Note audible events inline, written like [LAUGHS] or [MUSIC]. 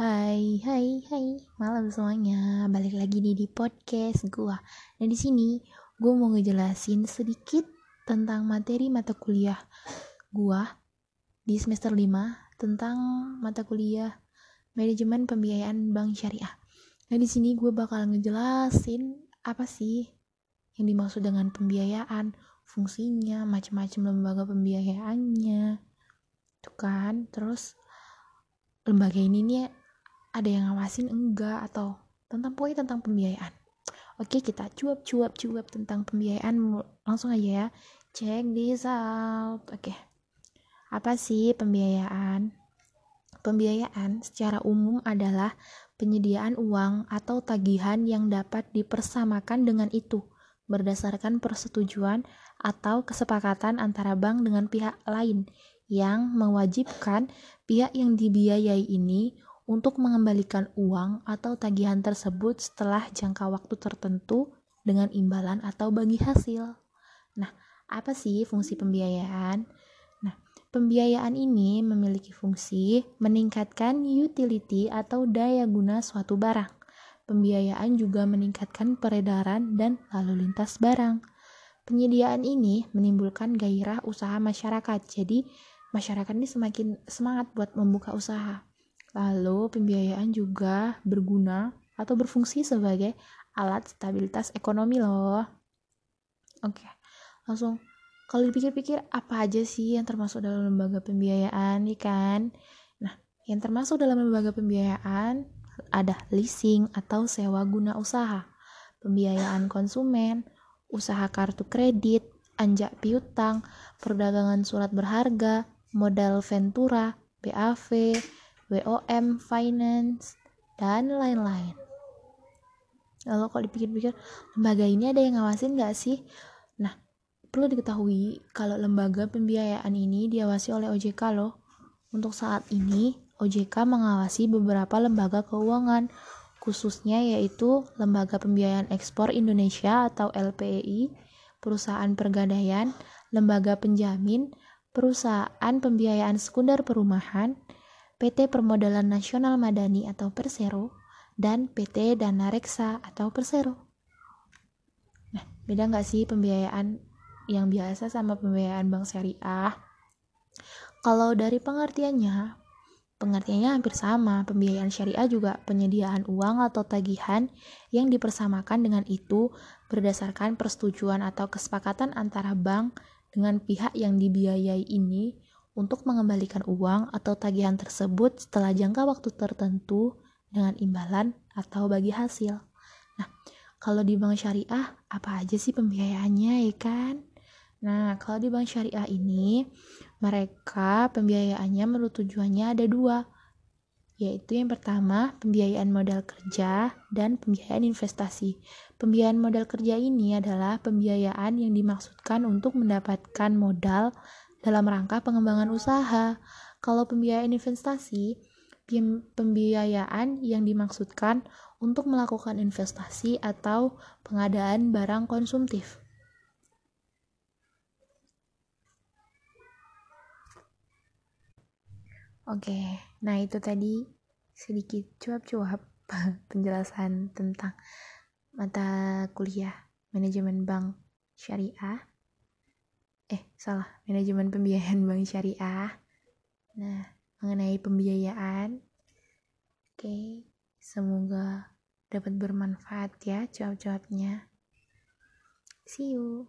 Hai, hai, hai, malam semuanya. Balik lagi nih di podcast gua. Nah di sini gua mau ngejelasin sedikit tentang materi mata kuliah gua di semester 5 tentang mata kuliah manajemen pembiayaan bank syariah. Nah di sini gue bakal ngejelasin apa sih yang dimaksud dengan pembiayaan, fungsinya, macam-macam lembaga pembiayaannya, tuh kan. Terus lembaga ini nih ada yang ngawasin enggak atau tentang pokoknya tentang pembiayaan. Oke kita cuap cuap cuap tentang pembiayaan langsung aja ya. Check this out oke. Apa sih pembiayaan? Pembiayaan secara umum adalah penyediaan uang atau tagihan yang dapat dipersamakan dengan itu berdasarkan persetujuan atau kesepakatan antara bank dengan pihak lain yang mewajibkan pihak yang dibiayai ini untuk mengembalikan uang atau tagihan tersebut setelah jangka waktu tertentu dengan imbalan atau bagi hasil. Nah, apa sih fungsi pembiayaan? Nah, pembiayaan ini memiliki fungsi meningkatkan utility atau daya guna suatu barang. Pembiayaan juga meningkatkan peredaran dan lalu lintas barang. Penyediaan ini menimbulkan gairah usaha masyarakat. Jadi, masyarakat ini semakin semangat buat membuka usaha. Lalu, pembiayaan juga berguna atau berfungsi sebagai alat stabilitas ekonomi loh. Oke, langsung kalau dipikir-pikir apa aja sih yang termasuk dalam lembaga pembiayaan, nih kan? Nah, yang termasuk dalam lembaga pembiayaan ada leasing atau sewa guna usaha, pembiayaan konsumen, usaha kartu kredit, anjak piutang, perdagangan surat berharga, modal ventura, BAV, WOM Finance, dan lain-lain. Lalu kalau dipikir-pikir, lembaga ini ada yang ngawasin nggak sih? Nah, perlu diketahui kalau lembaga pembiayaan ini diawasi oleh OJK loh. Untuk saat ini, OJK mengawasi beberapa lembaga keuangan, khususnya yaitu Lembaga Pembiayaan Ekspor Indonesia atau LPEI, Perusahaan Pergadaian, Lembaga Penjamin, Perusahaan Pembiayaan Sekunder Perumahan, PT Permodalan Nasional Madani atau Persero, dan PT Dana Reksa atau Persero. Nah, beda nggak sih pembiayaan yang biasa sama pembiayaan bank syariah? Kalau dari pengertiannya, pengertiannya hampir sama. Pembiayaan syariah juga penyediaan uang atau tagihan yang dipersamakan dengan itu berdasarkan persetujuan atau kesepakatan antara bank dengan pihak yang dibiayai ini untuk mengembalikan uang atau tagihan tersebut setelah jangka waktu tertentu dengan imbalan atau bagi hasil. Nah, kalau di bank syariah, apa aja sih pembiayaannya ya kan? Nah, kalau di bank syariah ini, mereka pembiayaannya menurut tujuannya ada dua, yaitu yang pertama pembiayaan modal kerja dan pembiayaan investasi. Pembiayaan modal kerja ini adalah pembiayaan yang dimaksudkan untuk mendapatkan modal dalam rangka pengembangan usaha. Kalau pembiayaan investasi, pembiayaan yang dimaksudkan untuk melakukan investasi atau pengadaan barang konsumtif. Oke, nah itu tadi sedikit cuap-cuap [LAUGHS] penjelasan tentang mata kuliah manajemen bank syariah salah manajemen pembiayaan [LAUGHS] bank syariah. Nah mengenai pembiayaan. Oke semoga dapat bermanfaat ya jawab-jawabnya see you